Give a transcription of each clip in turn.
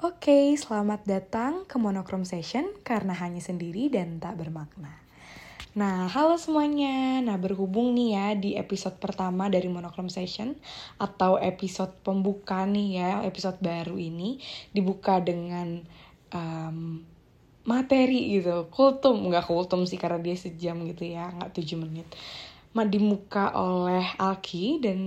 Oke, selamat datang ke Monochrome Session karena hanya sendiri dan tak bermakna. Nah, halo semuanya. Nah, berhubung nih ya di episode pertama dari Monochrome Session atau episode pembuka nih ya, episode baru ini dibuka dengan um, materi gitu. Kultum, nggak kultum sih karena dia sejam gitu ya, nggak 7 menit dimuka oleh Alki dan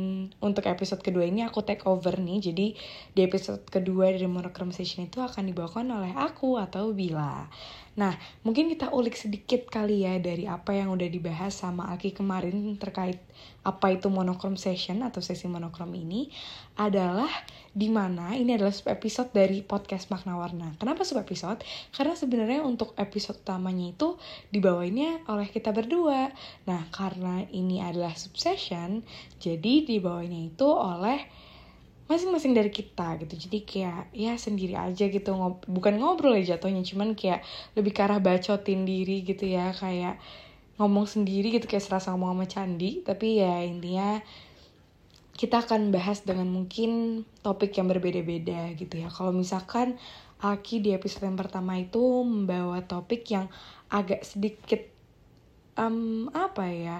untuk episode kedua ini aku take over nih. Jadi di episode kedua dari Monochrome Session itu akan dibawakan oleh aku atau Bila nah mungkin kita ulik sedikit kali ya dari apa yang udah dibahas sama Alki kemarin terkait apa itu monochrome session atau sesi monochrome ini adalah di mana ini adalah sub episode dari podcast Makna Warna. Kenapa sub episode? Karena sebenarnya untuk episode utamanya itu dibawainnya oleh kita berdua. Nah, karena ini adalah sub session, jadi dibawainnya itu oleh masing-masing dari kita gitu. Jadi kayak ya sendiri aja gitu ngob bukan ngobrol ya jatuhnya cuman kayak lebih ke arah bacotin diri gitu ya kayak ngomong sendiri gitu kayak serasa ngomong sama candi. Tapi ya intinya kita akan bahas dengan mungkin topik yang berbeda-beda gitu ya. Kalau misalkan Aki di episode yang pertama itu membawa topik yang agak sedikit um, apa ya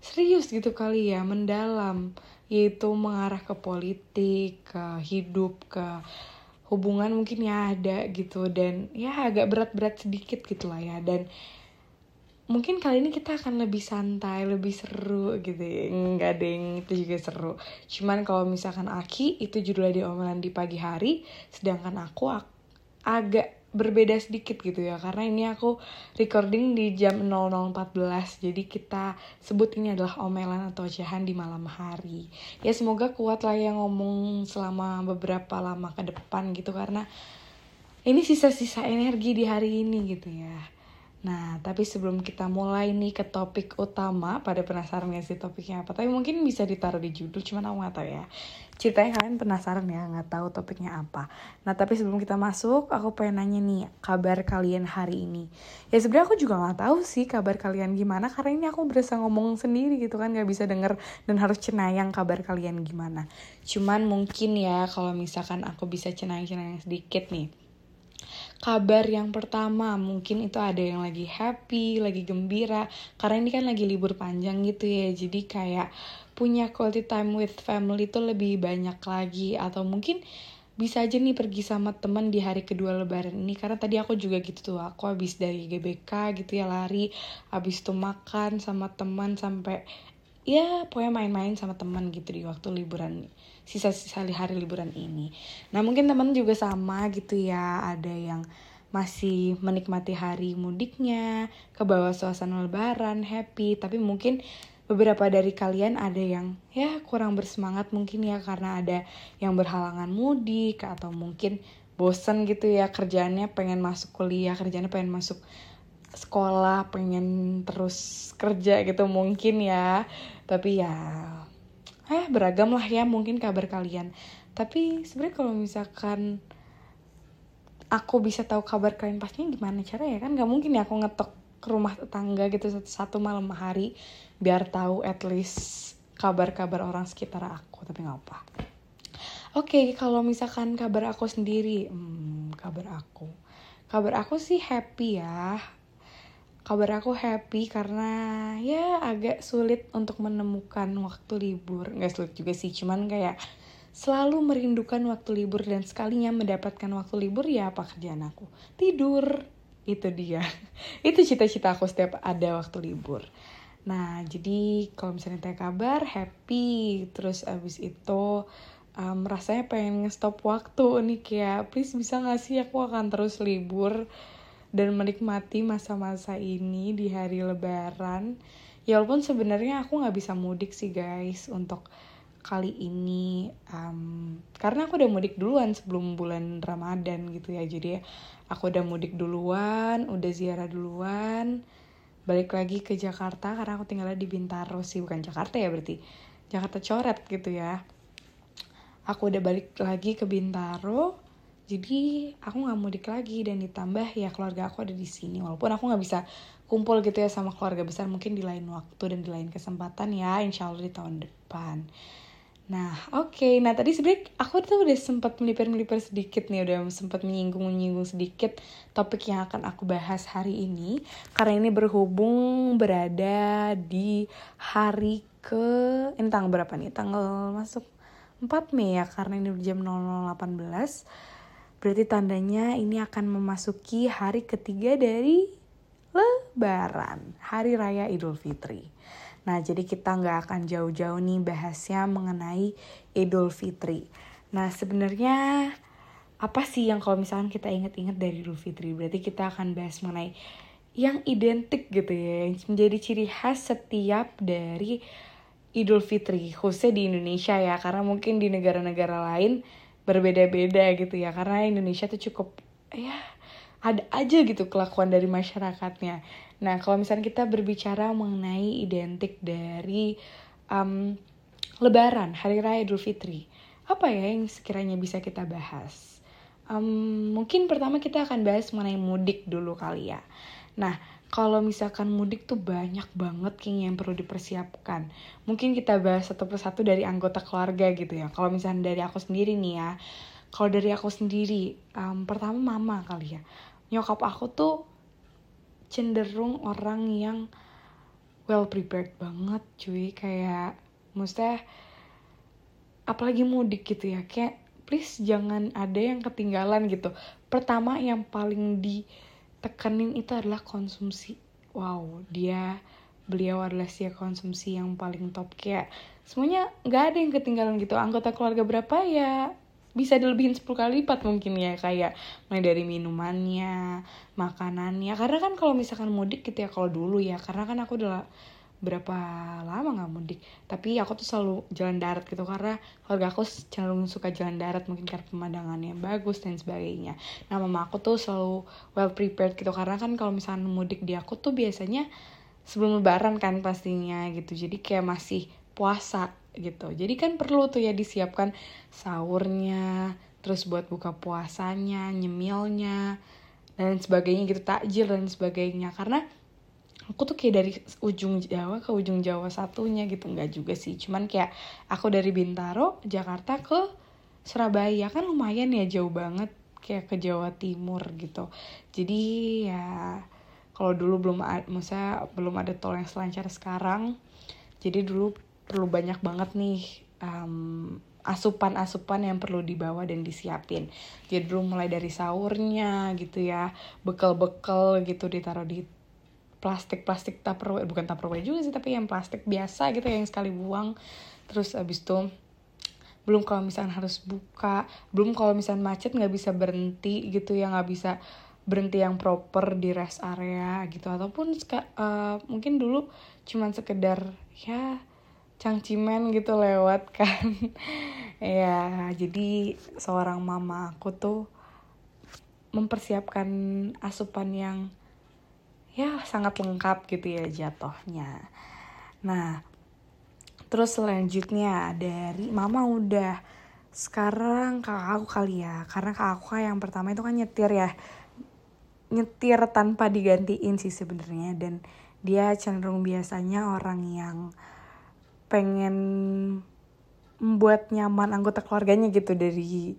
serius gitu kali ya mendalam yaitu mengarah ke politik ke hidup ke hubungan mungkin ya ada gitu dan ya agak berat-berat sedikit gitu lah ya dan mungkin kali ini kita akan lebih santai, lebih seru gitu ya. Enggak deng, itu juga seru. Cuman kalau misalkan Aki itu judulnya di omelan di pagi hari, sedangkan aku ag agak berbeda sedikit gitu ya karena ini aku recording di jam 00.14 jadi kita sebut ini adalah omelan atau ocehan di malam hari. Ya semoga kuat lah yang ngomong selama beberapa lama ke depan gitu karena ini sisa-sisa energi di hari ini gitu ya Nah, tapi sebelum kita mulai nih ke topik utama, pada penasaran gak sih topiknya apa? Tapi mungkin bisa ditaruh di judul, cuman aku gak tahu ya. Ceritanya kalian penasaran ya, gak tahu topiknya apa. Nah, tapi sebelum kita masuk, aku pengen nanya nih, kabar kalian hari ini. Ya sebenarnya aku juga gak tahu sih kabar kalian gimana, karena ini aku berasa ngomong sendiri gitu kan, gak bisa denger dan harus cenayang kabar kalian gimana. Cuman mungkin ya, kalau misalkan aku bisa cenayang-cenayang sedikit nih kabar yang pertama mungkin itu ada yang lagi happy, lagi gembira karena ini kan lagi libur panjang gitu ya. Jadi kayak punya quality time with family itu lebih banyak lagi atau mungkin bisa aja nih pergi sama temen di hari kedua lebaran ini karena tadi aku juga gitu tuh aku habis dari GBK gitu ya lari habis tuh makan sama teman sampai ya pokoknya main-main sama teman gitu di waktu liburan sisa-sisa hari liburan ini. Nah mungkin teman juga sama gitu ya, ada yang masih menikmati hari mudiknya, ke bawah suasana lebaran, happy, tapi mungkin beberapa dari kalian ada yang ya kurang bersemangat mungkin ya karena ada yang berhalangan mudik atau mungkin bosen gitu ya kerjaannya pengen masuk kuliah, kerjanya pengen masuk sekolah, pengen terus kerja gitu mungkin ya. Tapi ya eh beragam lah ya mungkin kabar kalian. Tapi sebenarnya kalau misalkan aku bisa tahu kabar kalian pastinya gimana cara ya kan? Nggak mungkin ya aku ngetok ke rumah tetangga gitu satu, satu malam hari biar tahu at least kabar-kabar orang sekitar aku tapi nggak apa oke okay, kalau misalkan kabar aku sendiri hmm, kabar aku. Kabar aku sih happy ya kabar aku happy karena ya agak sulit untuk menemukan waktu libur. Nggak sulit juga sih cuman kayak selalu merindukan waktu libur dan sekalinya mendapatkan waktu libur ya apa kerjaan aku? Tidur. Itu dia. Itu cita-cita aku setiap ada waktu libur. Nah jadi kalau misalnya tanya kabar happy. Terus abis itu um, rasanya pengen stop waktu nih kayak please bisa gak sih aku akan terus libur dan menikmati masa-masa ini di hari lebaran. Ya walaupun sebenarnya aku nggak bisa mudik sih guys untuk kali ini. Um, karena aku udah mudik duluan sebelum bulan Ramadan gitu ya. Jadi aku udah mudik duluan udah ziarah duluan. Balik lagi ke Jakarta karena aku tinggalnya di Bintaro sih. Bukan Jakarta ya berarti. Jakarta coret gitu ya. Aku udah balik lagi ke Bintaro jadi aku nggak mudik lagi dan ditambah ya keluarga aku ada di sini walaupun aku nggak bisa kumpul gitu ya sama keluarga besar mungkin di lain waktu dan di lain kesempatan ya insya Allah di tahun depan Nah, oke. Okay. Nah, tadi sebenarnya aku tuh udah sempat melipir-melipir sedikit nih, udah sempat menyinggung-menyinggung sedikit topik yang akan aku bahas hari ini. Karena ini berhubung berada di hari ke ini tanggal berapa nih? Tanggal masuk 4 Mei ya, karena ini jam 0018. Berarti tandanya ini akan memasuki hari ketiga dari Lebaran, Hari Raya Idul Fitri. Nah, jadi kita nggak akan jauh-jauh nih bahasnya mengenai Idul Fitri. Nah, sebenarnya apa sih yang kalau misalkan kita inget-inget dari Idul Fitri? Berarti kita akan bahas mengenai yang identik gitu ya, yang menjadi ciri khas setiap dari Idul Fitri, khususnya di Indonesia ya, karena mungkin di negara-negara lain berbeda-beda gitu ya, karena Indonesia tuh cukup ya ada aja gitu kelakuan dari masyarakatnya. Nah, kalau misalnya kita berbicara mengenai identik dari um, Lebaran, Hari Raya Idul Fitri, apa ya yang sekiranya bisa kita bahas? Um, mungkin pertama kita akan bahas mengenai mudik dulu kali ya. Nah, kalau misalkan mudik tuh banyak banget king yang perlu dipersiapkan. Mungkin kita bahas satu persatu dari anggota keluarga gitu ya. Kalau misalnya dari aku sendiri nih ya, kalau dari aku sendiri, um, pertama mama kali ya. Nyokap aku tuh cenderung orang yang well prepared banget cuy kayak maksudnya apalagi mudik gitu ya kayak please jangan ada yang ketinggalan gitu pertama yang paling ditekanin itu adalah konsumsi. Wow dia beliau adalah si konsumsi yang paling top. Kayak semuanya nggak ada yang ketinggalan gitu. Anggota keluarga berapa? Ya bisa dilebihin 10 kali lipat mungkin ya. Kayak mulai dari minumannya makanannya. Karena kan kalau misalkan mudik gitu ya kalau dulu ya. Karena kan aku udah berapa lama nggak mudik. Tapi aku tuh selalu jalan darat gitu karena keluarga aku cenderung suka jalan darat mungkin karena pemandangannya bagus dan sebagainya. Nah mama aku tuh selalu well prepared gitu karena kan kalau misalnya mudik di aku tuh biasanya sebelum lebaran kan pastinya gitu. Jadi kayak masih puasa gitu. Jadi kan perlu tuh ya disiapkan sahurnya terus buat buka puasanya nyemilnya dan sebagainya gitu takjil dan sebagainya. Karena aku tuh kayak dari ujung Jawa ke ujung Jawa satunya gitu. Nggak juga sih. Cuman kayak aku dari Bintaro Jakarta ke Surabaya. Kan lumayan ya jauh banget kayak ke Jawa Timur gitu. Jadi ya kalau dulu belum maksudnya belum ada tol yang selancar sekarang jadi dulu perlu banyak banget nih um, asupan-asupan yang perlu dibawa dan disiapin. Jadi dulu mulai dari sahurnya gitu ya, bekal-bekal gitu ditaruh di plastik-plastik tupperware, bukan tupperware juga sih, tapi yang plastik biasa gitu yang sekali buang. Terus abis itu belum kalau misalnya harus buka, belum kalau misalnya macet nggak bisa berhenti gitu ya nggak bisa berhenti yang proper di rest area gitu ataupun uh, mungkin dulu cuman sekedar ya cangcimen gitu lewat kan ya jadi seorang mama aku tuh mempersiapkan asupan yang ya sangat lengkap gitu ya jatohnya nah terus selanjutnya dari mama udah sekarang kakak aku kali ya karena kakak aku yang pertama itu kan nyetir ya. Nyetir tanpa digantiin sih sebenarnya dan dia cenderung biasanya orang yang pengen membuat nyaman anggota keluarganya gitu dari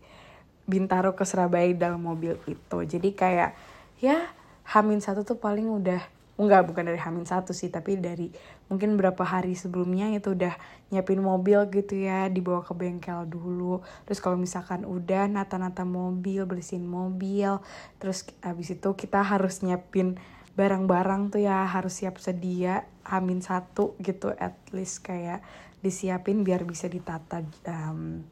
Bintaro ke Surabaya dalam mobil itu. Jadi kayak ya Hamin satu tuh paling udah enggak bukan dari Hamin satu sih tapi dari mungkin berapa hari sebelumnya itu udah nyiapin mobil gitu ya dibawa ke bengkel dulu. Terus kalau misalkan udah nata-nata mobil bersihin mobil terus abis itu kita harus nyiapin barang-barang tuh ya harus siap sedia amin satu gitu at least kayak disiapin biar bisa ditata um,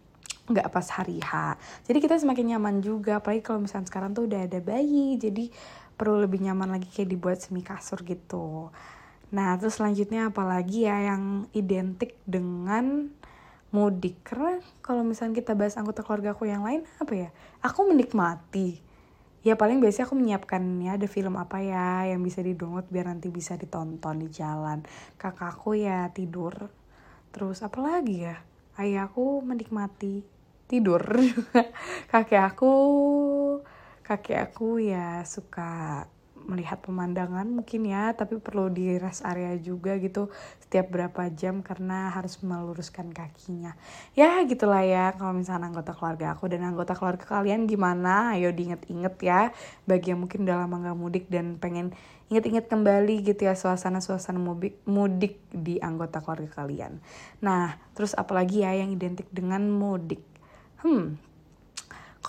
nggak pas hari H. Jadi kita semakin nyaman juga apalagi kalau misalnya sekarang tuh udah ada bayi jadi perlu lebih nyaman lagi kayak dibuat semi kasur gitu. Nah terus selanjutnya apalagi ya yang identik dengan mudik? Karena kalau misalnya kita bahas anggota keluarga aku yang lain apa ya? Aku menikmati. Ya paling biasanya aku menyiapkan ya ada film apa ya yang bisa di download biar nanti bisa ditonton di jalan. Kakakku ya tidur. Terus apa lagi ya? Ayahku menikmati tidur kakek aku kakek aku ya suka melihat pemandangan mungkin ya tapi perlu di rest area juga gitu setiap berapa jam karena harus meluruskan kakinya. Ya gitulah ya kalau misalnya anggota keluarga aku dan anggota keluarga kalian gimana? Ayo diinget-inget ya bagi yang mungkin udah lama gak mudik dan pengen inget-inget kembali gitu ya suasana-suasana mudik, mudik di anggota keluarga kalian. Nah terus apalagi ya yang identik dengan mudik? Hmm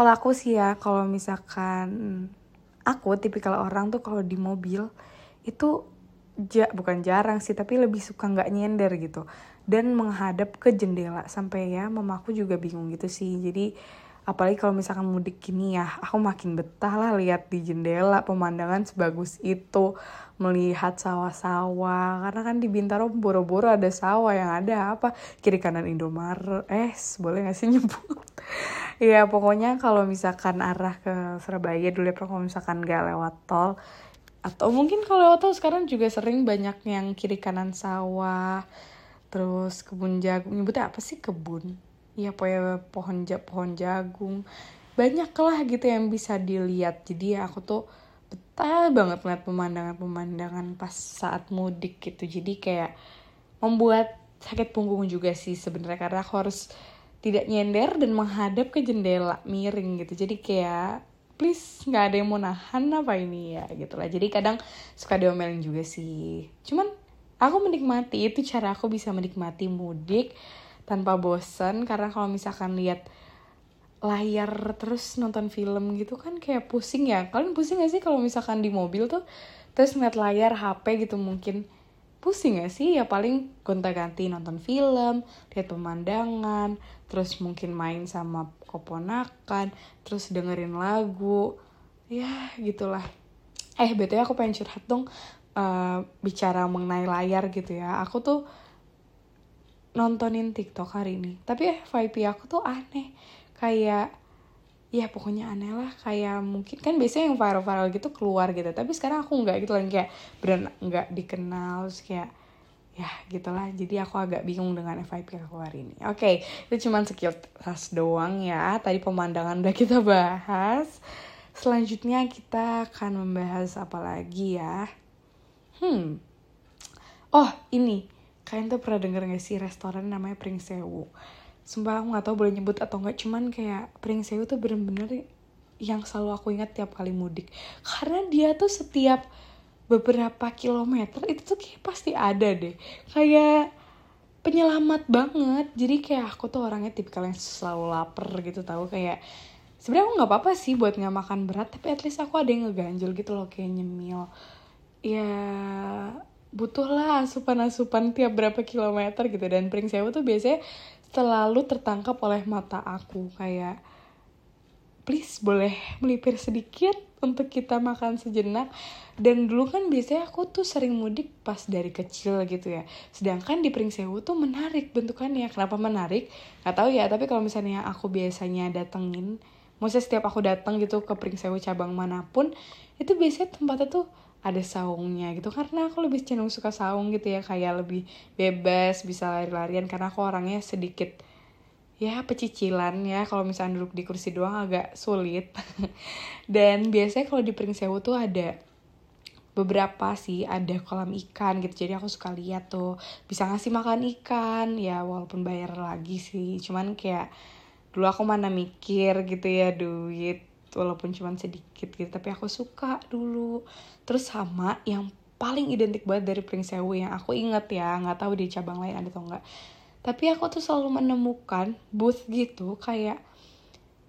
kalau aku sih ya kalau misalkan aku tipikal orang tuh kalau di mobil itu ja, bukan jarang sih tapi lebih suka nggak nyender gitu. Dan menghadap ke jendela sampai ya mamaku juga bingung gitu sih. Jadi apalagi kalau misalkan mudik gini ya aku makin betah lah lihat di jendela pemandangan sebagus itu. Melihat sawah-sawah karena kan di Bintaro boro-boro ada sawah yang ada apa? Kiri kanan Indomaret. Eh boleh gak sih nyebut? Ya pokoknya kalau misalkan arah ke Surabaya dulu ya kalau misalkan gak lewat tol atau mungkin kalau lewat tol sekarang juga sering banyak yang kiri kanan sawah terus kebun jagung. Nyebutnya apa sih? Kebun ya pohon pohon jagung. Banyak lah gitu yang bisa dilihat. Jadi aku tuh betah banget ngeliat pemandangan-pemandangan pas saat mudik gitu. Jadi kayak membuat sakit punggung juga sih sebenarnya. Karena aku harus tidak nyender dan menghadap ke jendela miring gitu. Jadi kayak please nggak ada yang mau nahan apa ini ya gitu lah. Jadi kadang suka diomelin juga sih. Cuman aku menikmati itu cara aku bisa menikmati mudik tanpa bosen karena kalau misalkan lihat layar terus nonton film gitu kan kayak pusing ya. Kalian pusing gak sih kalau misalkan di mobil tuh terus ngeliat layar HP gitu mungkin? Pusing gak sih? Ya paling gonta-ganti nonton film lihat pemandangan terus mungkin main sama keponakan terus dengerin lagu. Ya gitulah. Eh betul aku pengen curhat dong uh, bicara mengenai layar gitu ya. Aku tuh nontonin TikTok hari ini. Tapi FYP aku tuh aneh. Kayak ya pokoknya aneh lah. Kayak mungkin kan biasanya yang viral-viral gitu keluar gitu. Tapi sekarang aku nggak gitu lagi kayak beran nggak dikenal. Terus kayak ya gitulah. Jadi aku agak bingung dengan FYP yang keluar ini. Oke okay, itu cuma sekilas doang ya. Tadi pemandangan udah kita bahas. Selanjutnya kita akan membahas apa lagi ya? Hmm. Oh ini kalian tuh pernah denger gak sih restoran namanya Pringsewu sumpah aku gak tau boleh nyebut atau enggak cuman kayak Pringsewu tuh bener-bener yang selalu aku ingat tiap kali mudik. Karena dia tuh setiap beberapa kilometer itu tuh kayak pasti ada deh. Kayak penyelamat banget. Jadi kayak aku tuh orangnya tipikal yang selalu lapar gitu tahu kayak sebenarnya aku nggak apa-apa sih buat nggak makan berat tapi at least aku ada yang ngeganjel gitu loh kayak nyemil. Ya butuhlah asupan-asupan tiap berapa kilometer gitu. Dan Pringsewu tuh biasanya selalu tertangkap oleh mata aku. Kayak please boleh melipir sedikit untuk kita makan sejenak. Dan dulu kan biasanya aku tuh sering mudik pas dari kecil gitu ya. Sedangkan di Pringsewu tuh menarik bentukannya. Kenapa menarik? Nggak tahu ya tapi kalau misalnya aku biasanya datengin maksudnya setiap aku datang gitu ke Pringsewu cabang mana pun itu biasanya tempatnya tuh ada saungnya gitu. Karena aku lebih cenderung suka saung gitu ya kayak lebih bebas bisa lari-larian. Karena aku orangnya sedikit ya pecicilan ya. Kalau misalnya duduk di kursi doang agak sulit. Dan biasanya kalau di Pringsewu tuh ada beberapa sih ada kolam ikan gitu. Jadi aku suka lihat tuh bisa ngasih makan ikan. Ya walaupun bayar lagi sih. Cuman kayak dulu aku mana mikir gitu ya duit walaupun cuma sedikit gitu tapi aku suka dulu. Terus sama yang paling identik banget dari Pringsewu yang aku inget ya nggak tahu di cabang lain ada atau enggak tapi aku tuh selalu menemukan booth gitu kayak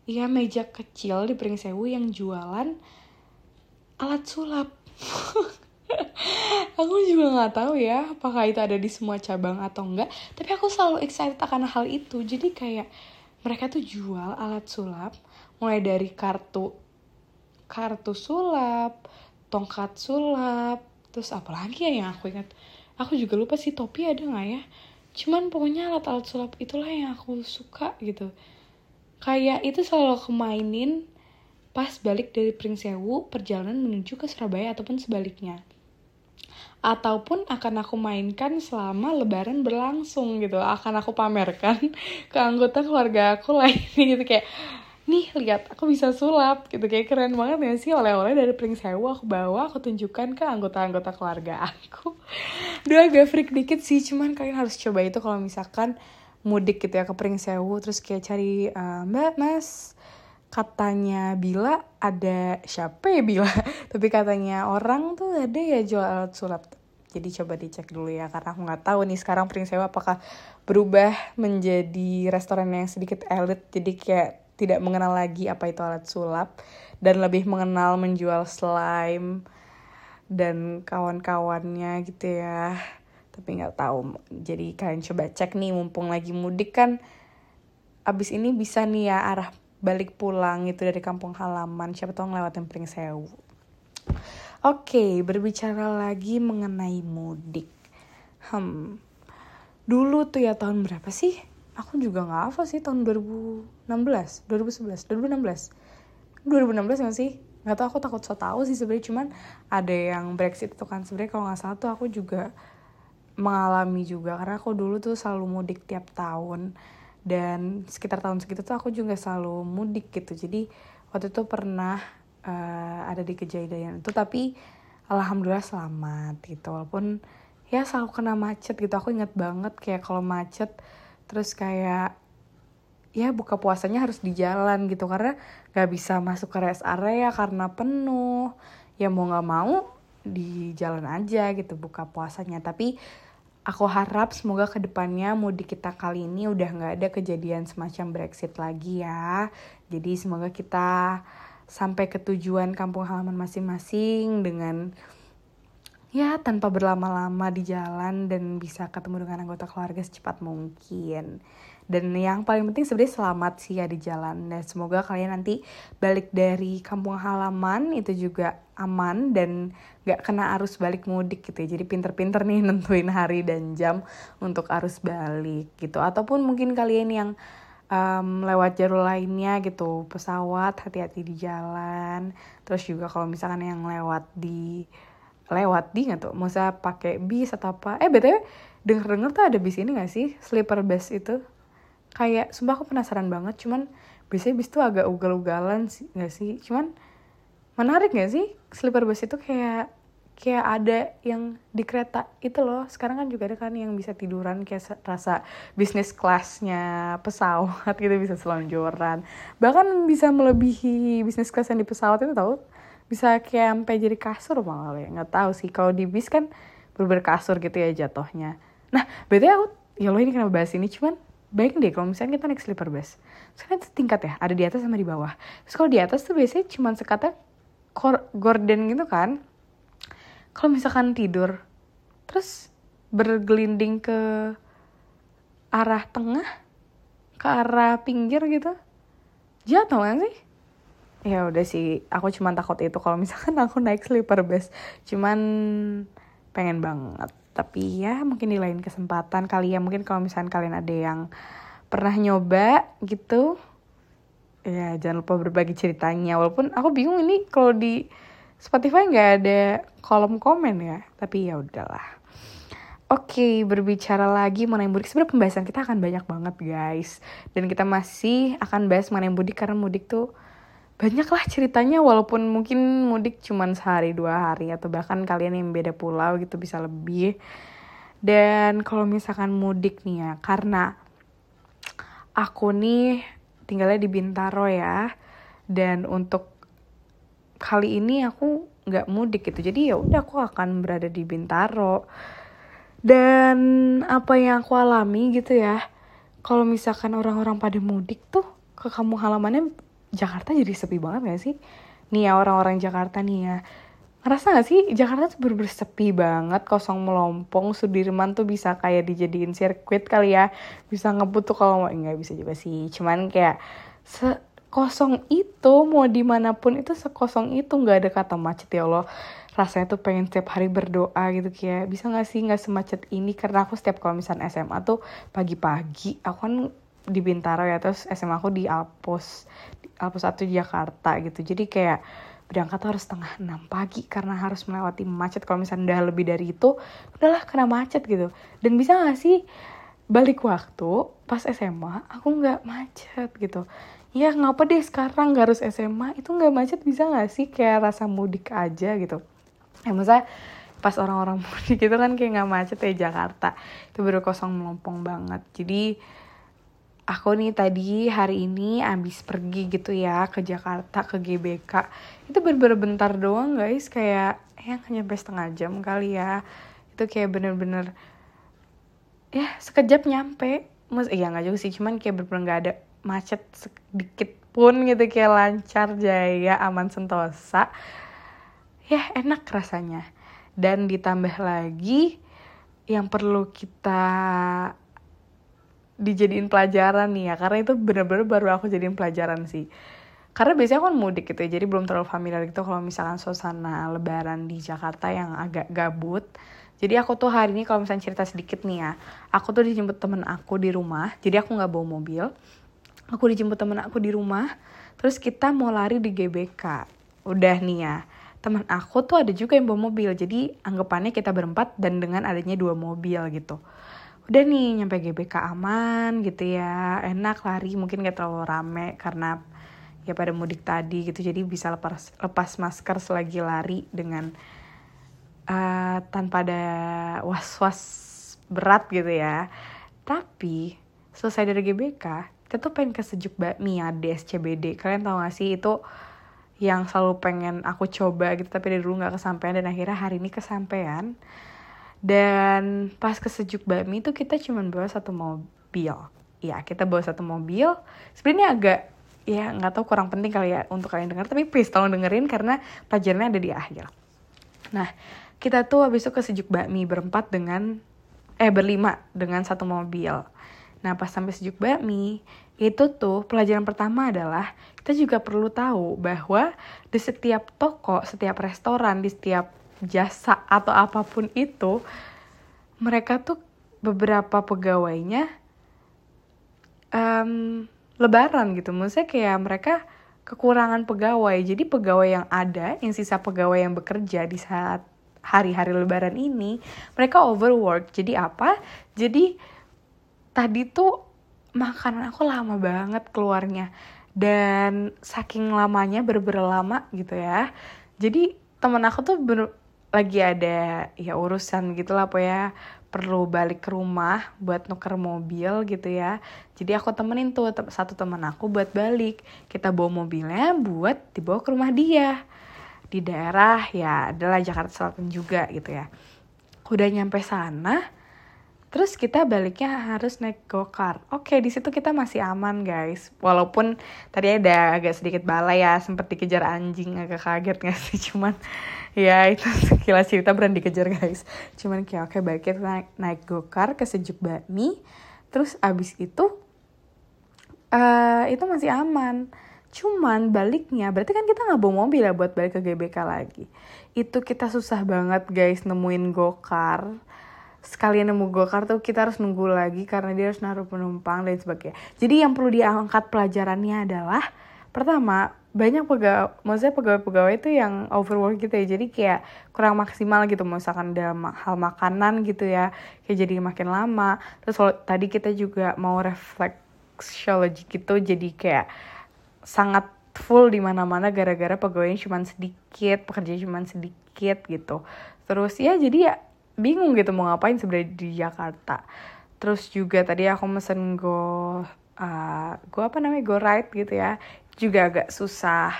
ya meja kecil di Pringsewu yang jualan alat sulap. Aku juga nggak tahu ya apakah itu ada di semua cabang atau enggak tapi aku selalu excited akan hal itu. Jadi kayak mereka tuh jual alat sulap mulai dari kartu kartu sulap tongkat sulap terus apa lagi ya yang aku ingat? Aku juga lupa sih topi ada nggak ya? Cuman pokoknya alat-alat sulap itulah yang aku suka gitu. Kayak itu selalu aku mainin pas balik dari Pringsewu perjalanan menuju ke Surabaya ataupun sebaliknya. Ataupun akan aku mainkan selama lebaran berlangsung gitu akan aku pamerkan ke anggota keluarga aku lainnya gitu. Kayak nih lihat aku bisa sulap gitu. Kayak keren banget ya sih. Oleh-oleh dari Pring Sewu aku bawa aku tunjukkan ke anggota-anggota keluarga aku. Duh agak freak dikit sih cuman kalian harus coba itu kalau misalkan mudik gitu ya ke Pring Sewu terus kayak cari uh, mbak mas katanya Bila ada siapa ya Bila? Tapi katanya orang tuh ada ya jual alat sulap. Jadi coba dicek dulu ya karena aku nggak tahu nih sekarang Prince Sewa apakah berubah menjadi restoran yang sedikit elit. Jadi kayak tidak mengenal lagi apa itu alat sulap dan lebih mengenal menjual slime dan kawan-kawannya gitu ya tapi nggak tahu jadi kalian coba cek nih mumpung lagi mudik kan abis ini bisa nih ya arah balik pulang itu dari kampung halaman siapa tahu ngelewatin Prince Sewu Oke, berbicara lagi mengenai mudik. Hmm, dulu tuh ya tahun berapa sih? Aku juga nggak hafal sih tahun 2016, 2011, 2016. 2016 nggak sih? Nggak tahu aku takut so tau sih sebenarnya cuman ada yang Brexit itu kan. Sebenarnya kalau nggak salah tuh aku juga mengalami juga karena aku dulu tuh selalu mudik tiap tahun. Dan sekitar tahun segitu tuh aku juga selalu mudik gitu. Jadi waktu itu pernah uh, ada di kejadian itu tapi alhamdulillah selamat gitu. Walaupun ya selalu kena macet gitu. Aku inget banget kayak kalau macet terus kayak ya buka puasanya harus di jalan gitu karena nggak bisa masuk ke rest area karena penuh. Ya mau nggak mau di jalan aja gitu buka puasanya. Tapi aku harap semoga ke depannya mudik kita kali ini udah nggak ada kejadian semacam Brexit lagi ya. Jadi semoga kita sampai ke tujuan kampung halaman masing-masing dengan ya tanpa berlama-lama di jalan dan bisa ketemu dengan anggota keluarga secepat mungkin. Dan yang paling penting sebenarnya selamat sih ya di jalan dan semoga kalian nanti balik dari kampung halaman itu juga aman dan gak kena arus balik mudik gitu ya. Jadi pinter-pinter nih nentuin hari dan jam untuk arus balik gitu. Ataupun mungkin kalian yang um, lewat jalur lainnya gitu pesawat hati-hati di jalan terus juga kalau misalkan yang lewat di lewat di nggak tuh? Masa pakai bis atau apa? Eh btw denger denger tuh ada bis ini gak sih? Sleeper bus itu. Kayak sumpah aku penasaran banget cuman biasanya bis tuh agak ugal-ugalan sih gak sih? Cuman menarik gak sih? Sleeper bus itu kayak kayak ada yang di kereta itu loh. Sekarang kan juga ada kan yang bisa tiduran kayak rasa bisnis kelasnya pesawat gitu bisa selonjoran. Bahkan bisa melebihi bisnis kelas yang di pesawat itu tau bisa kayak sampai jadi kasur malah ya. Nggak tahu sih. Kalau di bis kan berber kasur gitu ya jatuhnya. Nah berarti aku ya lo ini kenapa bahas ini? Cuman baik deh kalau misalnya kita naik sleeper bus. Sekarang itu tingkat ya ada di atas sama di bawah. Terus kalau di atas tuh biasanya cuma sekata gorden gitu kan. Kalau misalkan tidur terus bergelinding ke arah tengah ke arah pinggir gitu jatuh kan sih ya udah sih aku cuma takut itu kalau misalkan aku naik sleeper bus. Cuman pengen banget. Tapi ya mungkin di lain kesempatan kali ya. Mungkin kalau misalkan kalian ada yang pernah nyoba gitu ya jangan lupa berbagi ceritanya. Walaupun aku bingung ini kalau di Spotify nggak ada kolom komen ya. Tapi ya udahlah. Oke, okay, berbicara lagi mengenai mudik. Sebenarnya pembahasan kita akan banyak banget, guys. Dan kita masih akan bahas mengenai mudik karena mudik tuh banyak lah ceritanya walaupun mungkin mudik cuma sehari dua hari atau bahkan kalian yang beda pulau gitu bisa lebih. Dan kalau misalkan mudik nih ya, karena aku nih tinggalnya di Bintaro ya. Dan untuk kali ini aku nggak mudik gitu jadi ya udah aku akan berada di Bintaro dan apa yang aku alami gitu ya kalau misalkan orang-orang pada mudik tuh ke kampung halamannya Jakarta jadi sepi banget gak sih? Nih ya orang-orang Jakarta nih ya. Ngerasa gak sih Jakarta tuh bener, -bener sepi banget kosong melompong Sudirman tuh bisa kayak dijadiin sirkuit kali ya. Bisa ngebut tuh kalau mau nggak bisa juga sih. Cuman kayak se kosong itu mau di mana pun itu sekosong itu nggak ada kata macet ya Allah. Rasanya tuh pengen setiap hari berdoa gitu kayak bisa nggak sih nggak semacet ini? Karena aku setiap kalau misalnya SMA tuh pagi-pagi aku kan di Bintaro ya terus SMA aku di Alpos Alpos satu Jakarta gitu. Jadi kayak berangkat harus setengah enam pagi karena harus melewati macet. Kalau misalnya udah lebih dari itu udahlah kena macet gitu. Dan bisa nggak sih balik waktu pas SMA aku nggak macet gitu. Ya ngapa deh sekarang gak harus SMA itu nggak macet bisa nggak sih kayak rasa mudik aja gitu? Ya maksudnya pas orang-orang mudik itu kan kayak nggak macet ya Jakarta. Itu baru kosong melompong banget. Jadi aku nih tadi hari ini abis pergi gitu ya ke Jakarta ke GBK. Itu bener-bener bentar doang guys. Kayak ya nyampe setengah jam kali ya. Itu kayak bener-bener ya sekejap nyampe. Mas iya nggak juga sih. Cuman kayak bener-bener nggak ada macet sedikit pun gitu. Kayak lancar jaya aman sentosa. Ya enak rasanya. Dan ditambah lagi yang perlu kita dijadiin pelajaran nih ya. Karena itu bener-bener baru aku jadiin pelajaran sih. Karena biasanya kan mudik gitu ya jadi belum terlalu familiar gitu kalau misalkan suasana lebaran di Jakarta yang agak gabut. Jadi aku tuh hari ini kalau misalnya cerita sedikit nih ya aku tuh dijemput temen aku di rumah jadi aku nggak bawa mobil. Aku dijemput temen aku di rumah terus kita mau lari di GBK. Udah nih ya teman aku tuh ada juga yang bawa mobil jadi anggapannya kita berempat dan dengan adanya dua mobil gitu udah nih nyampe GBK aman gitu ya. Enak lari. Mungkin gak terlalu rame karena ya pada mudik tadi gitu. Jadi bisa lepas lepas masker selagi lari dengan uh, tanpa ada was was berat gitu ya. Tapi selesai dari GBK kita tuh pengen ke sejuk bakmi ya di SCBD kalian tau gak sih? Itu yang selalu pengen aku coba gitu tapi dari dulu nggak kesampaian. Dan akhirnya hari ini kesampaian dan pas ke sejuk bakmi itu kita cuma bawa satu mobil. Ya kita bawa satu mobil. Sebenarnya agak ya nggak tahu kurang penting kali ya untuk kalian dengar tapi please tolong dengerin karena pelajarannya ada di akhir. Nah kita tuh habis itu ke sejuk bakmi berempat dengan eh berlima dengan satu mobil. Nah pas sampai sejuk bakmi, itu tuh pelajaran pertama adalah kita juga perlu tahu bahwa di setiap toko, setiap restoran, di setiap jasa atau apa pun itu, mereka tuh beberapa pegawainya um, lebaran gitu. Maksudnya kayak mereka kekurangan pegawai. Jadi pegawai yang ada, yang sisa pegawai yang bekerja di saat hari-hari lebaran ini, mereka overwork. Jadi apa? Jadi tadi tuh makanan aku lama banget keluarnya dan saking lamanya bener lama gitu ya jadi temen aku tuh lagi ada ya urusan gitu lah ya perlu balik ke rumah buat nuker mobil gitu ya jadi aku temenin tuh satu temen aku buat balik kita bawa mobilnya buat dibawa ke rumah dia di daerah ya adalah Jakarta Selatan juga gitu ya udah nyampe sana Terus kita baliknya harus naik go-kart. Oke, di situ kita masih aman, guys. Walaupun tadi ada agak sedikit balai ya, sempat dikejar anjing, agak kaget gak sih? Cuman ya itu sekilas cerita berani dikejar, guys. Cuman kayak oke, baik kita naik, naik go-kart ke sejuk bakmi. Terus abis itu uh, itu masih aman. Cuman baliknya, berarti kan kita nggak bawa mobil ya buat balik ke GBK lagi. Itu kita susah banget guys nemuin go-kart sekalian nemu gokar tuh kita harus nunggu lagi karena dia harus naruh penumpang dan sebagainya. Jadi yang perlu diangkat pelajarannya adalah pertama banyak pegawai, maksudnya pegawai-pegawai itu yang overwork gitu ya, jadi kayak kurang maksimal gitu, misalkan dalam hal makanan gitu ya, kayak jadi makin lama. Terus kalau tadi kita juga mau refleksiologi gitu, jadi kayak sangat full di mana-mana gara-gara pegawainya cuma sedikit, pekerja cuma sedikit gitu. Terus ya jadi ya bingung gitu mau ngapain sebenarnya di Jakarta. Terus juga tadi aku mesen go uh, go apa namanya? Go ride gitu ya juga agak susah.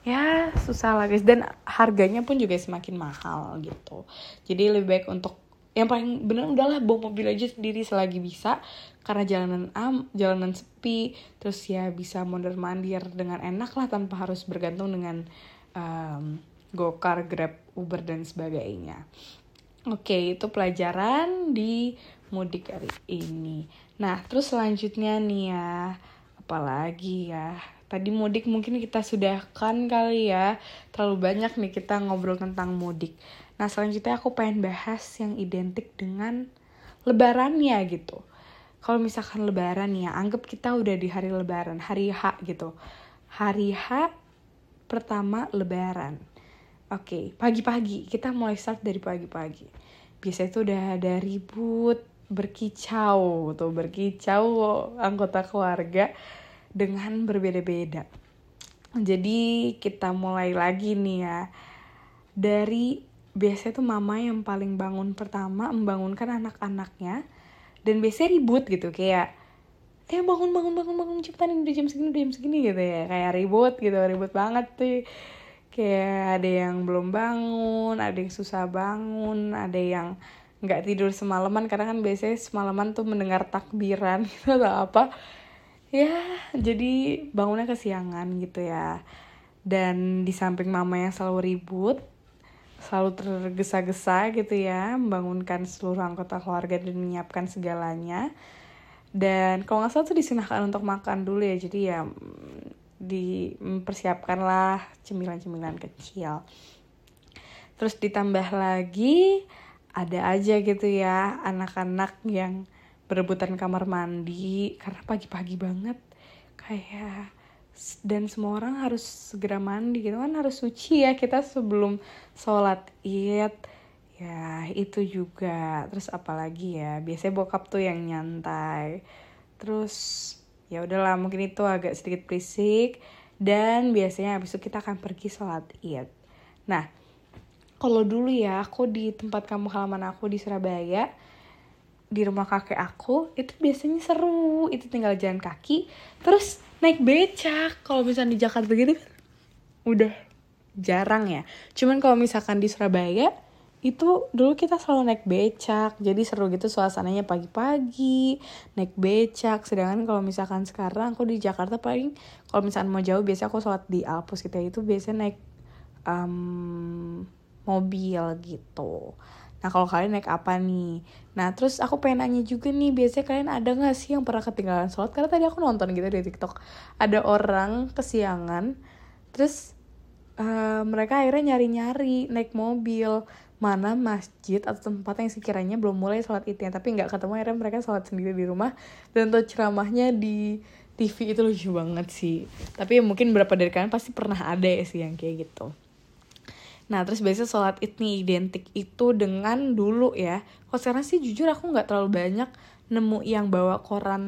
Ya susah lah guys. Dan harganya pun juga semakin mahal gitu. Jadi lebih baik untuk yang paling bener udahlah bawa mobil aja sendiri selagi bisa. Karena jalanan am jalanan sepi terus ya bisa mondar mandir dengan enak lah tanpa harus bergantung dengan um, gokar grab uber dan sebagainya. Oke, itu pelajaran di mudik hari ini. Nah, terus selanjutnya nih ya, apalagi ya. Tadi mudik mungkin kita sudah kan kali ya, terlalu banyak nih kita ngobrol tentang mudik. Nah, selanjutnya aku pengen bahas yang identik dengan lebarannya gitu. Kalau misalkan lebaran ya, anggap kita udah di hari lebaran, hari H gitu. Hari H pertama lebaran Oke, okay, pagi-pagi kita mulai start dari pagi-pagi. Biasanya itu udah ada ribut, berkicau tuh, berkicau anggota keluarga. Dengan berbeda-beda. Jadi kita mulai lagi nih ya. Dari biasanya tuh mama yang paling bangun pertama membangunkan anak-anaknya dan biasanya ribut gitu kayak eh bangun bangun bangun bangun cepetan ini udah jam segini udah jam segini gitu ya kayak ribut gitu ribut banget tuh kayak ada yang belum bangun ada yang susah bangun ada yang nggak tidur semalaman karena kan biasanya semalaman tuh mendengar takbiran gitu atau apa ya jadi bangunnya kesiangan gitu ya. Dan di samping mama yang selalu ribut selalu tergesa-gesa gitu ya membangunkan seluruh anggota keluarga dan menyiapkan segalanya. Dan kalau nggak salah tuh disunahkan untuk makan dulu ya jadi ya dipersiapkanlah cemilan-cemilan kecil. Terus ditambah lagi ada aja gitu ya anak-anak yang berebutan kamar mandi karena pagi-pagi banget. Kayak dan semua orang harus segera mandi gitu kan harus suci ya kita sebelum sholat id. Ya itu juga. Terus apalagi ya biasanya bokap tuh yang nyantai. Terus ya udahlah mungkin itu agak sedikit berisik. Dan biasanya habis itu kita akan pergi sholat id. Nah kalau dulu ya aku di tempat kamu halaman aku di Surabaya di rumah kakek aku itu biasanya seru. Itu tinggal jalan kaki terus naik becak. Kalau misalnya di Jakarta gitu kan udah jarang ya. Cuman kalau misalkan di Surabaya itu dulu kita selalu naik becak. Jadi seru gitu suasananya pagi-pagi naik becak. Sedangkan kalau misalkan sekarang aku di Jakarta paling kalau misalkan mau jauh biasa aku sholat di Alpus kita gitu, itu biasanya naik um, mobil gitu nah kalau kalian naik apa nih? Nah terus aku pengen nanya juga nih biasanya kalian ada gak sih yang pernah ketinggalan sholat? Karena tadi aku nonton gitu di TikTok ada orang kesiangan terus uh, mereka akhirnya nyari-nyari naik mobil mana masjid atau tempat yang sekiranya belum mulai sholat idnya tapi nggak ketemu akhirnya mereka sholat sendiri di rumah dan tuh ceramahnya di TV itu lucu banget sih. Tapi mungkin beberapa dari kalian pasti pernah ada ya sih yang kayak gitu nah terus biasanya sholat id nih identik itu dengan dulu ya. Kalau sekarang sih jujur aku nggak terlalu banyak nemu yang bawa koran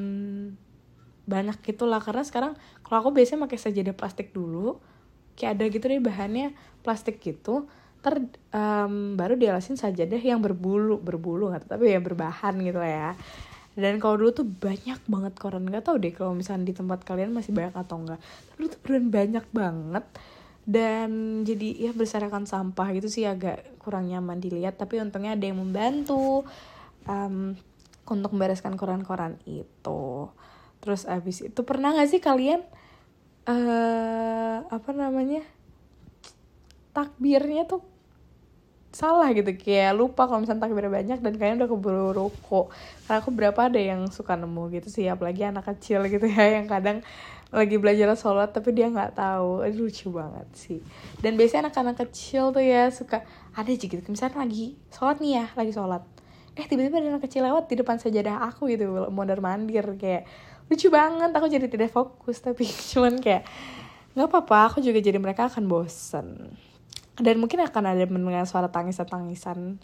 banyak gitu lah karena sekarang kalau aku biasanya pakai sajadah plastik dulu kayak ada gitu deh bahannya plastik gitu. Ter um, baru dialasin saja deh yang berbulu berbulu nggak tapi yang berbahan gitu ya. Dan kalau dulu tuh banyak banget koran. Nggak tau deh kalau misalnya di tempat kalian masih banyak atau enggak tapi tuh beneran banyak banget dan jadi ya berserakan sampah gitu sih agak kurang nyaman dilihat. Tapi untungnya ada yang membantu um, untuk membereskan koran-koran itu. Terus abis itu pernah gak sih kalian uh, apa namanya takbirnya tuh salah gitu? Kayak lupa kalau misalnya takbir banyak dan kayaknya udah keburu ruko karena aku berapa ada yang suka nemu gitu sih apalagi anak kecil gitu ya yang kadang lagi belajar sholat tapi dia nggak tahu. Aduh, lucu banget sih. Dan biasanya anak-anak kecil tuh ya suka ada aja gitu misalnya lagi sholat nih ya lagi sholat. Eh tiba-tiba ada anak kecil lewat di depan sajadah aku gitu mondar mandir kayak lucu banget aku jadi tidak fokus. Tapi cuman kayak nggak apa-apa aku juga jadi mereka akan bosen. Dan mungkin akan ada mendengar suara tangisan-tangisan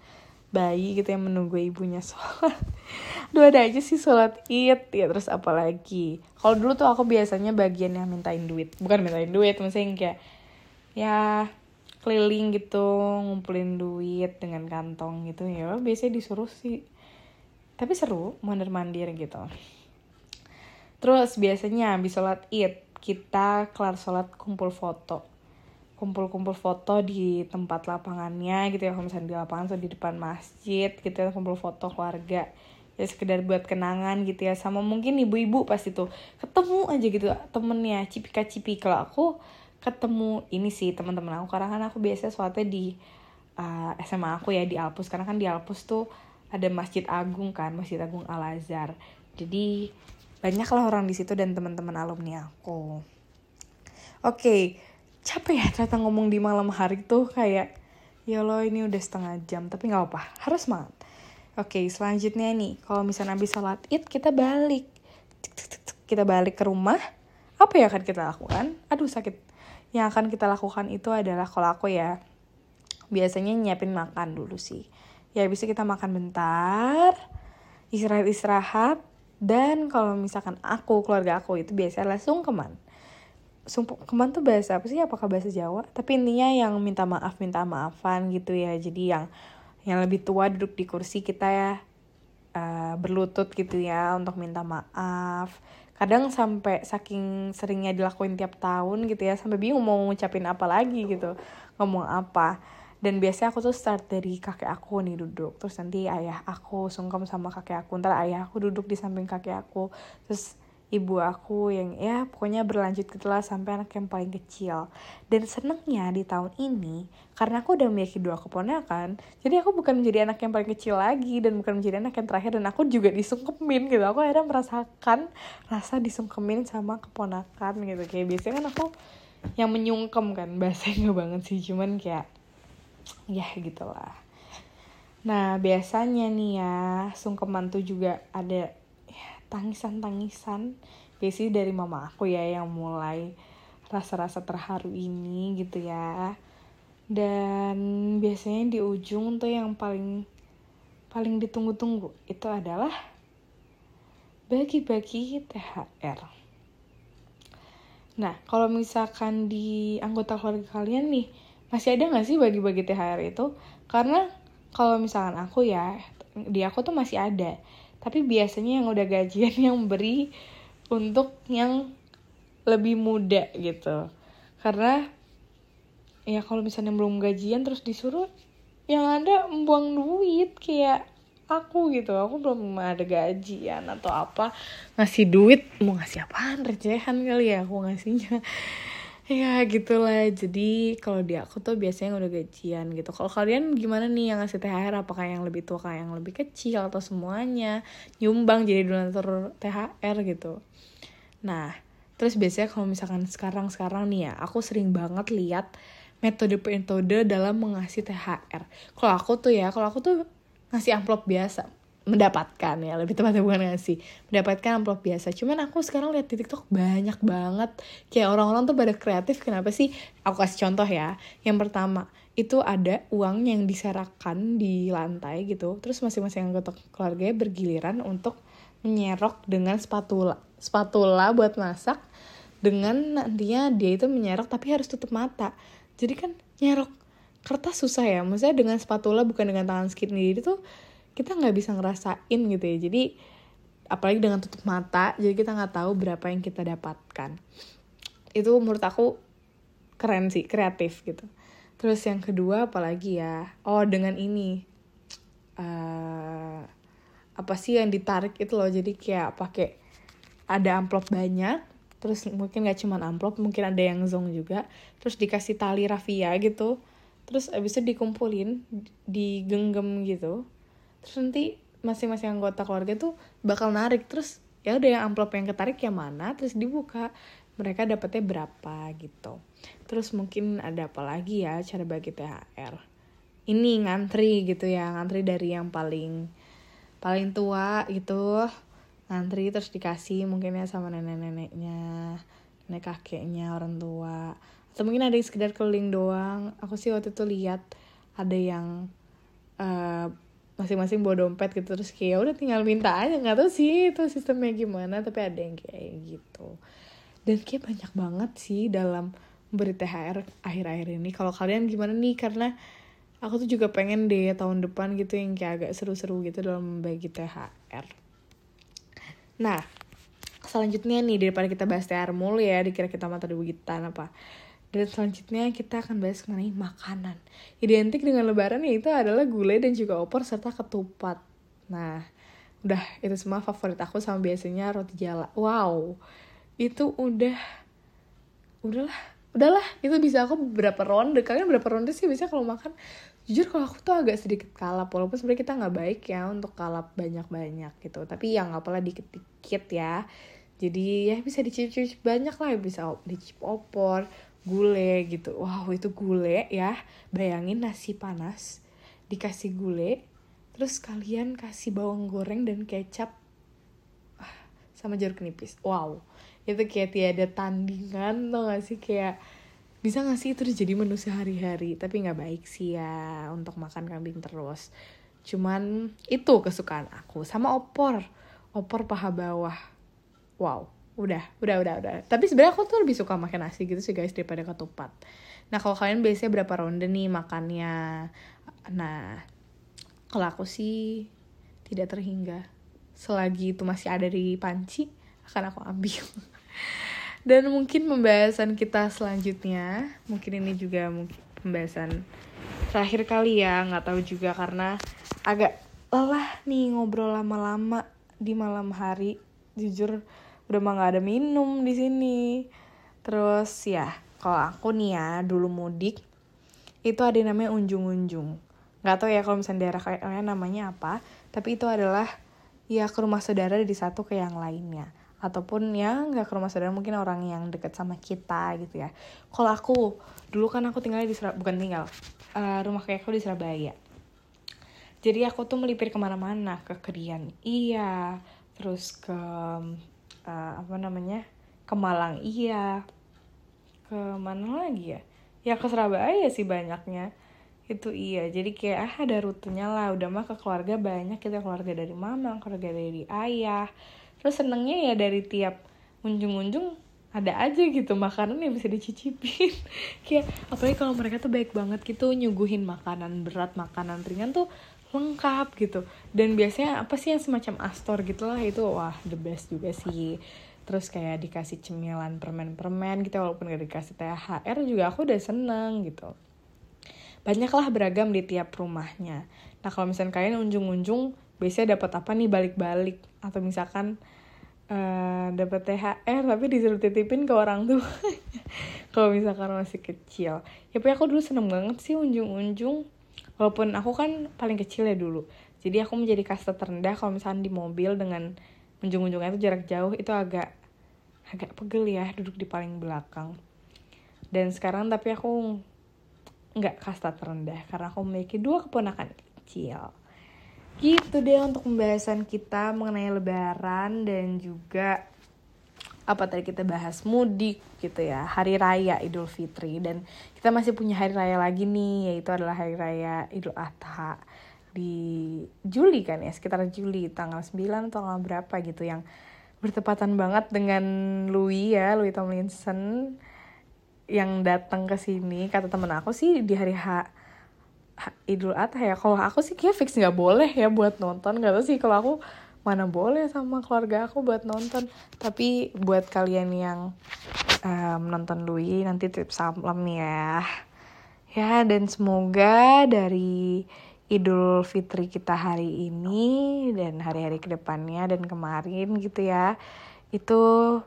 bayi gitu yang menunggu ibunya sholat. Dua ada aja sih sholat id ya terus apa lagi kalau dulu tuh aku biasanya bagian yang mintain duit. Bukan mintain duit maksudnya kayak ya keliling gitu ngumpulin duit dengan kantong gitu ya biasanya disuruh sih. Tapi seru mandir mandir gitu. Terus biasanya habis sholat id kita kelar sholat kumpul foto kumpul-kumpul foto di tempat lapangannya gitu ya kalau misalnya di lapangan atau di depan masjid gitu ya kumpul foto keluarga. Ya sekedar buat kenangan gitu ya sama mungkin ibu-ibu pas itu. Ketemu aja gitu temennya cipika cipi kalau aku ketemu ini sih teman-teman aku. Karena kan aku biasa suatu di uh, eh, SMA aku ya di Alpus. Karena kan di Alpus tuh ada masjid agung kan masjid agung Al Azhar jadi banyaklah orang di situ dan teman-teman alumni aku. Oke okay capek ya ternyata ngomong di malam hari tuh kayak ya lo ini udah setengah jam tapi nggak apa harus semangat oke selanjutnya nih kalau misalnya habis sholat id kita balik. Kita balik ke rumah. Apa yang akan kita lakukan? Aduh sakit. Yang akan kita lakukan itu adalah kalau aku ya biasanya nyiapin makan dulu sih. Ya bisa kita makan bentar istirahat istirahat dan kalau misalkan aku keluarga aku itu biasanya sungkeman sungkeman tuh bahasa apa sih? Apakah bahasa Jawa? Tapi intinya yang minta maaf minta maafan gitu ya. Jadi yang yang lebih tua duduk di kursi kita ya uh, berlutut gitu ya untuk minta maaf. Kadang sampai saking seringnya dilakuin tiap tahun gitu ya sampai bingung mau ngucapin apa lagi gitu ngomong apa. Dan biasanya aku tuh start dari kakek aku nih duduk. Terus nanti ayah aku sungkem sama kakek aku. Ntar ayah aku duduk di samping kakek aku. Terus ibu aku yang ya pokoknya berlanjut gitulah sampai anak yang paling kecil. Dan senengnya di tahun ini karena aku udah memiliki dua keponakan jadi aku bukan menjadi anak yang paling kecil lagi dan bukan menjadi anak yang terakhir dan aku juga disungkemin gitu. Aku akhirnya merasakan rasa disungkemin sama keponakan gitu. Kayak biasanya kan aku yang menyungkem kan bahasanya banget sih cuman kayak ya gitulah. Nah biasanya nih ya sungkeman tuh juga ada tangisan-tangisan biasanya dari mama aku ya yang mulai rasa-rasa terharu ini gitu ya. Dan biasanya di ujung tuh yang paling paling ditunggu-tunggu itu adalah bagi-bagi THR. Nah, kalau misalkan di anggota keluarga kalian nih, masih ada gak sih bagi-bagi THR itu? Karena kalau misalkan aku ya di aku tuh masih ada tapi biasanya yang udah gajian yang beri untuk yang lebih muda gitu. Karena ya kalau misalnya belum gajian terus disuruh yang ada membuang duit kayak aku gitu. Aku belum ada gajian atau apa. Ngasih duit mau ngasih apaan? Recehan kali ya aku ngasihnya ya gitulah. Jadi kalau di aku tuh biasanya udah gajian gitu. Kalau kalian gimana nih yang ngasih THR apakah yang lebih tua kayak yang lebih kecil atau semuanya? Nyumbang jadi donatur THR gitu. Nah terus biasanya kalau misalkan sekarang sekarang nih ya aku sering banget lihat metode-metode dalam mengasih THR kalau aku tuh ya kalau aku tuh ngasih amplop biasa mendapatkan ya lebih tepatnya bukan ngasih mendapatkan amplop biasa. Cuman aku sekarang lihat di TikTok banyak banget kayak orang-orang tuh pada kreatif kenapa sih? Aku kasih contoh ya yang pertama itu ada uang yang diserakan di lantai gitu terus masing-masing anggota keluarga bergiliran untuk menyerok dengan spatula spatula buat masak dengan nantinya dia itu menyerok tapi harus tutup mata. Jadi kan nyerok kertas susah ya maksudnya dengan spatula bukan dengan tangan sendiri tuh kita nggak bisa ngerasain gitu ya. Jadi apalagi dengan tutup mata jadi kita nggak tahu berapa yang kita dapatkan. Itu menurut aku keren sih kreatif gitu. Terus yang kedua apalagi ya? Oh dengan ini. Uh, apa sih yang ditarik itu loh? Jadi kayak pakai ada amplop banyak terus mungkin gak cuma amplop mungkin ada yang zong juga. Terus dikasih tali rafia gitu. Terus abis itu dikumpulin digenggam gitu terus nanti masing-masing anggota keluarga tuh bakal narik. Terus ya udah yang amplop yang ketarik yang mana terus dibuka. Mereka dapetnya berapa gitu. Terus mungkin ada apa lagi ya cara bagi THR ini ngantri gitu ya ngantri dari yang paling paling tua gitu. Ngantri terus dikasih mungkin ya sama nenek-neneknya nenek kakeknya orang tua. Atau mungkin ada yang sekedar keliling doang. Aku sih waktu itu lihat ada yang uh, masing-masing bawa dompet gitu terus kayak ya udah tinggal minta aja. Nggak tahu sih itu sistemnya gimana tapi ada yang kayak gitu. Dan kayak banyak banget sih dalam beri THR akhir-akhir ini. Kalau kalian gimana nih? Karena aku tuh juga pengen deh tahun depan gitu yang kayak agak seru-seru gitu dalam membagi THR nah selanjutnya nih daripada kita bahas THR mulu ya dikira kita materi begitan apa dan selanjutnya kita akan bahas mengenai makanan. Identik dengan lebaran yaitu adalah gulai dan juga opor serta ketupat. Nah, udah itu semua favorit aku sama biasanya roti jala. Wow, itu udah, udahlah, udahlah. Itu bisa aku beberapa ronde. Kalian berapa ronde sih bisa kalau makan? Jujur kalau aku tuh agak sedikit kalap. Walaupun sebenarnya kita nggak baik ya untuk kalap banyak-banyak gitu. Tapi yang apalah dikit-dikit ya. Jadi ya bisa dicicip-cicip banyak lah. Bisa dicicip opor, gule gitu. Wow itu gule ya. Bayangin nasi panas dikasih gule terus kalian kasih bawang goreng dan kecap ah, sama jeruk nipis. Wow itu kayak tiada tandingan tuh gak sih? Kayak bisa gak sih itu jadi menu sehari-hari? Tapi nggak baik sih ya untuk makan kambing terus. Cuman itu kesukaan aku. Sama opor. Opor paha bawah. Wow udah udah udah udah. Tapi sebenarnya aku tuh lebih suka makan nasi gitu sih guys daripada ketupat. Nah kalau kalian biasanya berapa ronde nih makannya? Nah kalau aku sih tidak terhingga. Selagi itu masih ada di panci akan aku ambil. Dan mungkin pembahasan kita selanjutnya mungkin ini juga mungkin pembahasan terakhir kali ya nggak tahu juga karena agak lelah nih ngobrol lama-lama di malam hari. Jujur udah mah nggak ada minum di sini. Terus ya kalau aku nih ya dulu mudik itu ada yang namanya unjung-unjung. Nggak tahu ya kalau misalnya daerah kalian namanya apa tapi itu adalah ya ke rumah saudara dari satu ke yang lainnya. Ataupun ya nggak ke rumah saudara mungkin orang yang deket sama kita gitu ya. Kalau aku dulu kan aku tinggal di Surabaya bukan tinggal uh, rumah kayak aku di Surabaya. Jadi aku tuh melipir ke mana-mana ke Kerian iya terus ke uh, apa namanya ke Malang. Iya. Ke mana lagi ya? Ya ke Surabaya sih banyaknya. Itu iya. Jadi kayak ah ada rutenya lah. Udah mah ke keluarga banyak. Kita keluarga dari mama keluarga dari ayah. Terus senengnya ya dari tiap unjung-unjung ada aja gitu makanan yang bisa dicicipin. Kayak apalagi kalau mereka tuh baik banget gitu nyuguhin makanan berat makanan ringan tuh lengkap gitu. Dan biasanya apa sih yang semacam astor gitu lah itu wah the best juga sih. Terus kayak dikasih cemilan permen-permen gitu walaupun gak dikasih THR juga aku udah seneng gitu. Banyaklah beragam di tiap rumahnya. Nah kalau misalnya kalian unjung-unjung biasanya dapat apa nih? Balik-balik. Atau misalkan uh, dapat THR tapi disuruh titipin ke orang tuh kalau misalkan masih kecil. Ya tapi aku dulu seneng banget sih unjung-unjung walaupun aku kan paling kecil ya dulu jadi aku menjadi kasta terendah kalau misalnya di mobil dengan unjung-unjungnya itu jarak jauh itu agak agak pegel ya duduk di paling belakang dan sekarang tapi aku nggak kasta terendah karena aku memiliki dua keponakan kecil. Gitu deh untuk pembahasan kita mengenai lebaran dan juga apa tadi kita bahas mudik gitu ya hari raya Idul Fitri. Dan kita masih punya hari raya lagi nih yaitu adalah hari raya Idul Adha di Juli kan ya sekitar Juli tanggal 9 atau tanggal berapa gitu yang bertepatan banget dengan Louis ya Louis Tomlinson yang datang ke sini. Kata temen aku sih di hari H, Idul Adha ya kalau aku sih kayak fix nggak boleh ya buat nonton. Nggak tahu sih kalau aku mana boleh sama keluarga aku buat nonton. Tapi buat kalian yang um, nonton Louis nanti tip salam ya. Ya dan semoga dari Idul Fitri kita hari ini dan hari-hari ke depannya dan kemarin gitu ya itu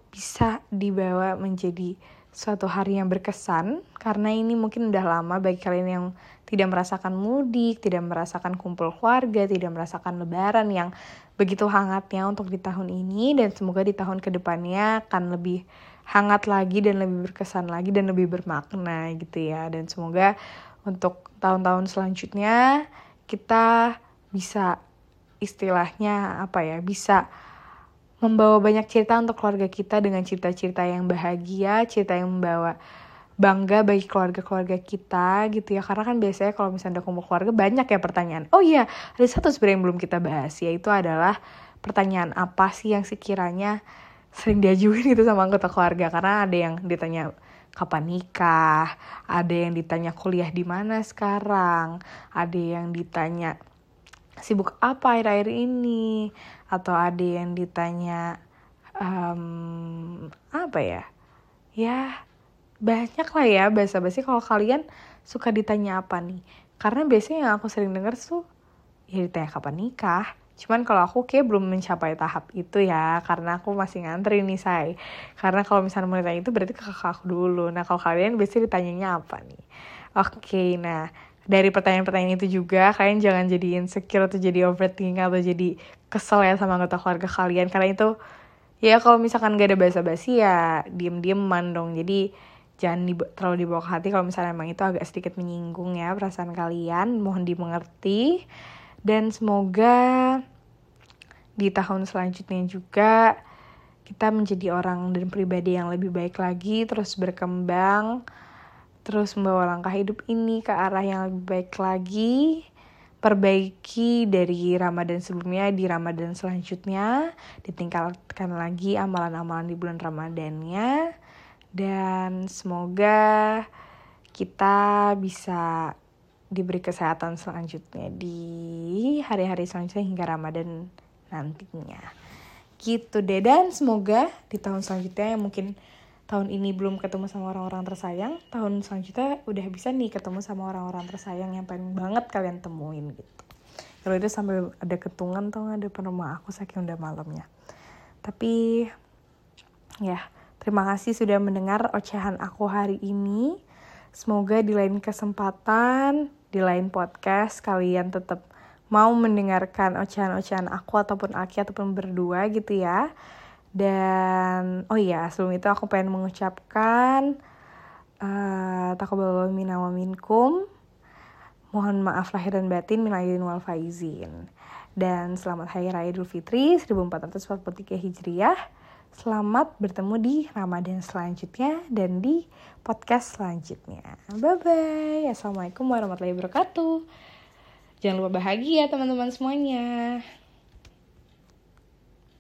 bisa dibawa menjadi suatu hari yang berkesan. Karena ini mungkin udah lama bagi kalian yang tidak merasakan mudik, tidak merasakan kumpul keluarga, tidak merasakan lebaran yang begitu hangatnya untuk di tahun ini dan semoga di tahun ke depannya akan lebih hangat lagi dan lebih berkesan lagi dan lebih bermakna gitu ya. Dan semoga untuk tahun-tahun selanjutnya kita bisa istilahnya apa ya bisa membawa banyak cerita untuk keluarga kita dengan cerita-cerita yang bahagia, cerita yang membawa bangga bagi keluarga-keluarga kita gitu ya. Karena kan biasanya kalau misalnya udah kumpul keluarga banyak ya pertanyaan. Oh iya ada satu sebenarnya yang belum kita bahas yaitu adalah pertanyaan apa sih yang sekiranya sering diajuin itu sama anggota keluarga? Karena ada yang ditanya kapan nikah ada yang ditanya kuliah di mana sekarang ada yang ditanya sibuk apa akhir-akhir ini atau ada yang ditanya um, apa ya? Ya banyak lah ya bahasa basi kalau kalian suka ditanya apa nih. Karena biasanya yang aku sering dengar tuh ya ditanya kapan nikah. Cuman kalau aku kayak belum mencapai tahap itu ya karena aku masih ngantri nih say. Karena kalau misalnya mau ditanya itu berarti ke kakak aku dulu. Nah kalau kalian biasanya ditanyanya apa nih? Oke okay, nah dari pertanyaan-pertanyaan itu juga kalian jangan jadi insecure atau jadi overthinking atau jadi kesel ya sama anggota keluarga kalian. Karena itu ya kalau misalkan gak ada basa-basi ya diem-dieman dong. Jadi jangan di, terlalu dibawa ke hati. Kalau misalnya emang itu agak sedikit menyinggung ya perasaan kalian mohon dimengerti. Dan semoga di tahun selanjutnya juga kita menjadi orang dan pribadi yang lebih baik lagi terus berkembang terus membawa langkah hidup ini ke arah yang lebih baik lagi, perbaiki dari Ramadan sebelumnya di Ramadan selanjutnya, ditingkatkan lagi amalan-amalan di bulan Ramadannya dan semoga kita bisa diberi kesehatan selanjutnya di hari-hari selanjutnya hingga Ramadan nantinya. Gitu deh dan semoga di tahun selanjutnya yang mungkin tahun ini belum ketemu sama orang-orang tersayang, tahun selanjutnya udah bisa nih ketemu sama orang-orang tersayang yang pengen banget kalian temuin gitu. Kalau itu sampai ada ketungan tuh depan rumah aku saking udah malamnya. Tapi ya terima kasih sudah mendengar ocehan aku hari ini. Semoga di lain kesempatan, di lain podcast kalian tetap mau mendengarkan ocehan-ocehan aku ataupun Aki ataupun berdua gitu ya. Dan oh iya, sebelum itu aku pengen mengucapkan uh, takabal minna minkum. Mohon maaf lahir dan batin minal wal faizin. Dan selamat Hari Raya Idul Fitri 1443 Hijriah. Selamat bertemu di Ramadan selanjutnya dan di podcast selanjutnya. Bye-bye. Assalamualaikum warahmatullahi wabarakatuh. Jangan lupa bahagia teman-teman semuanya.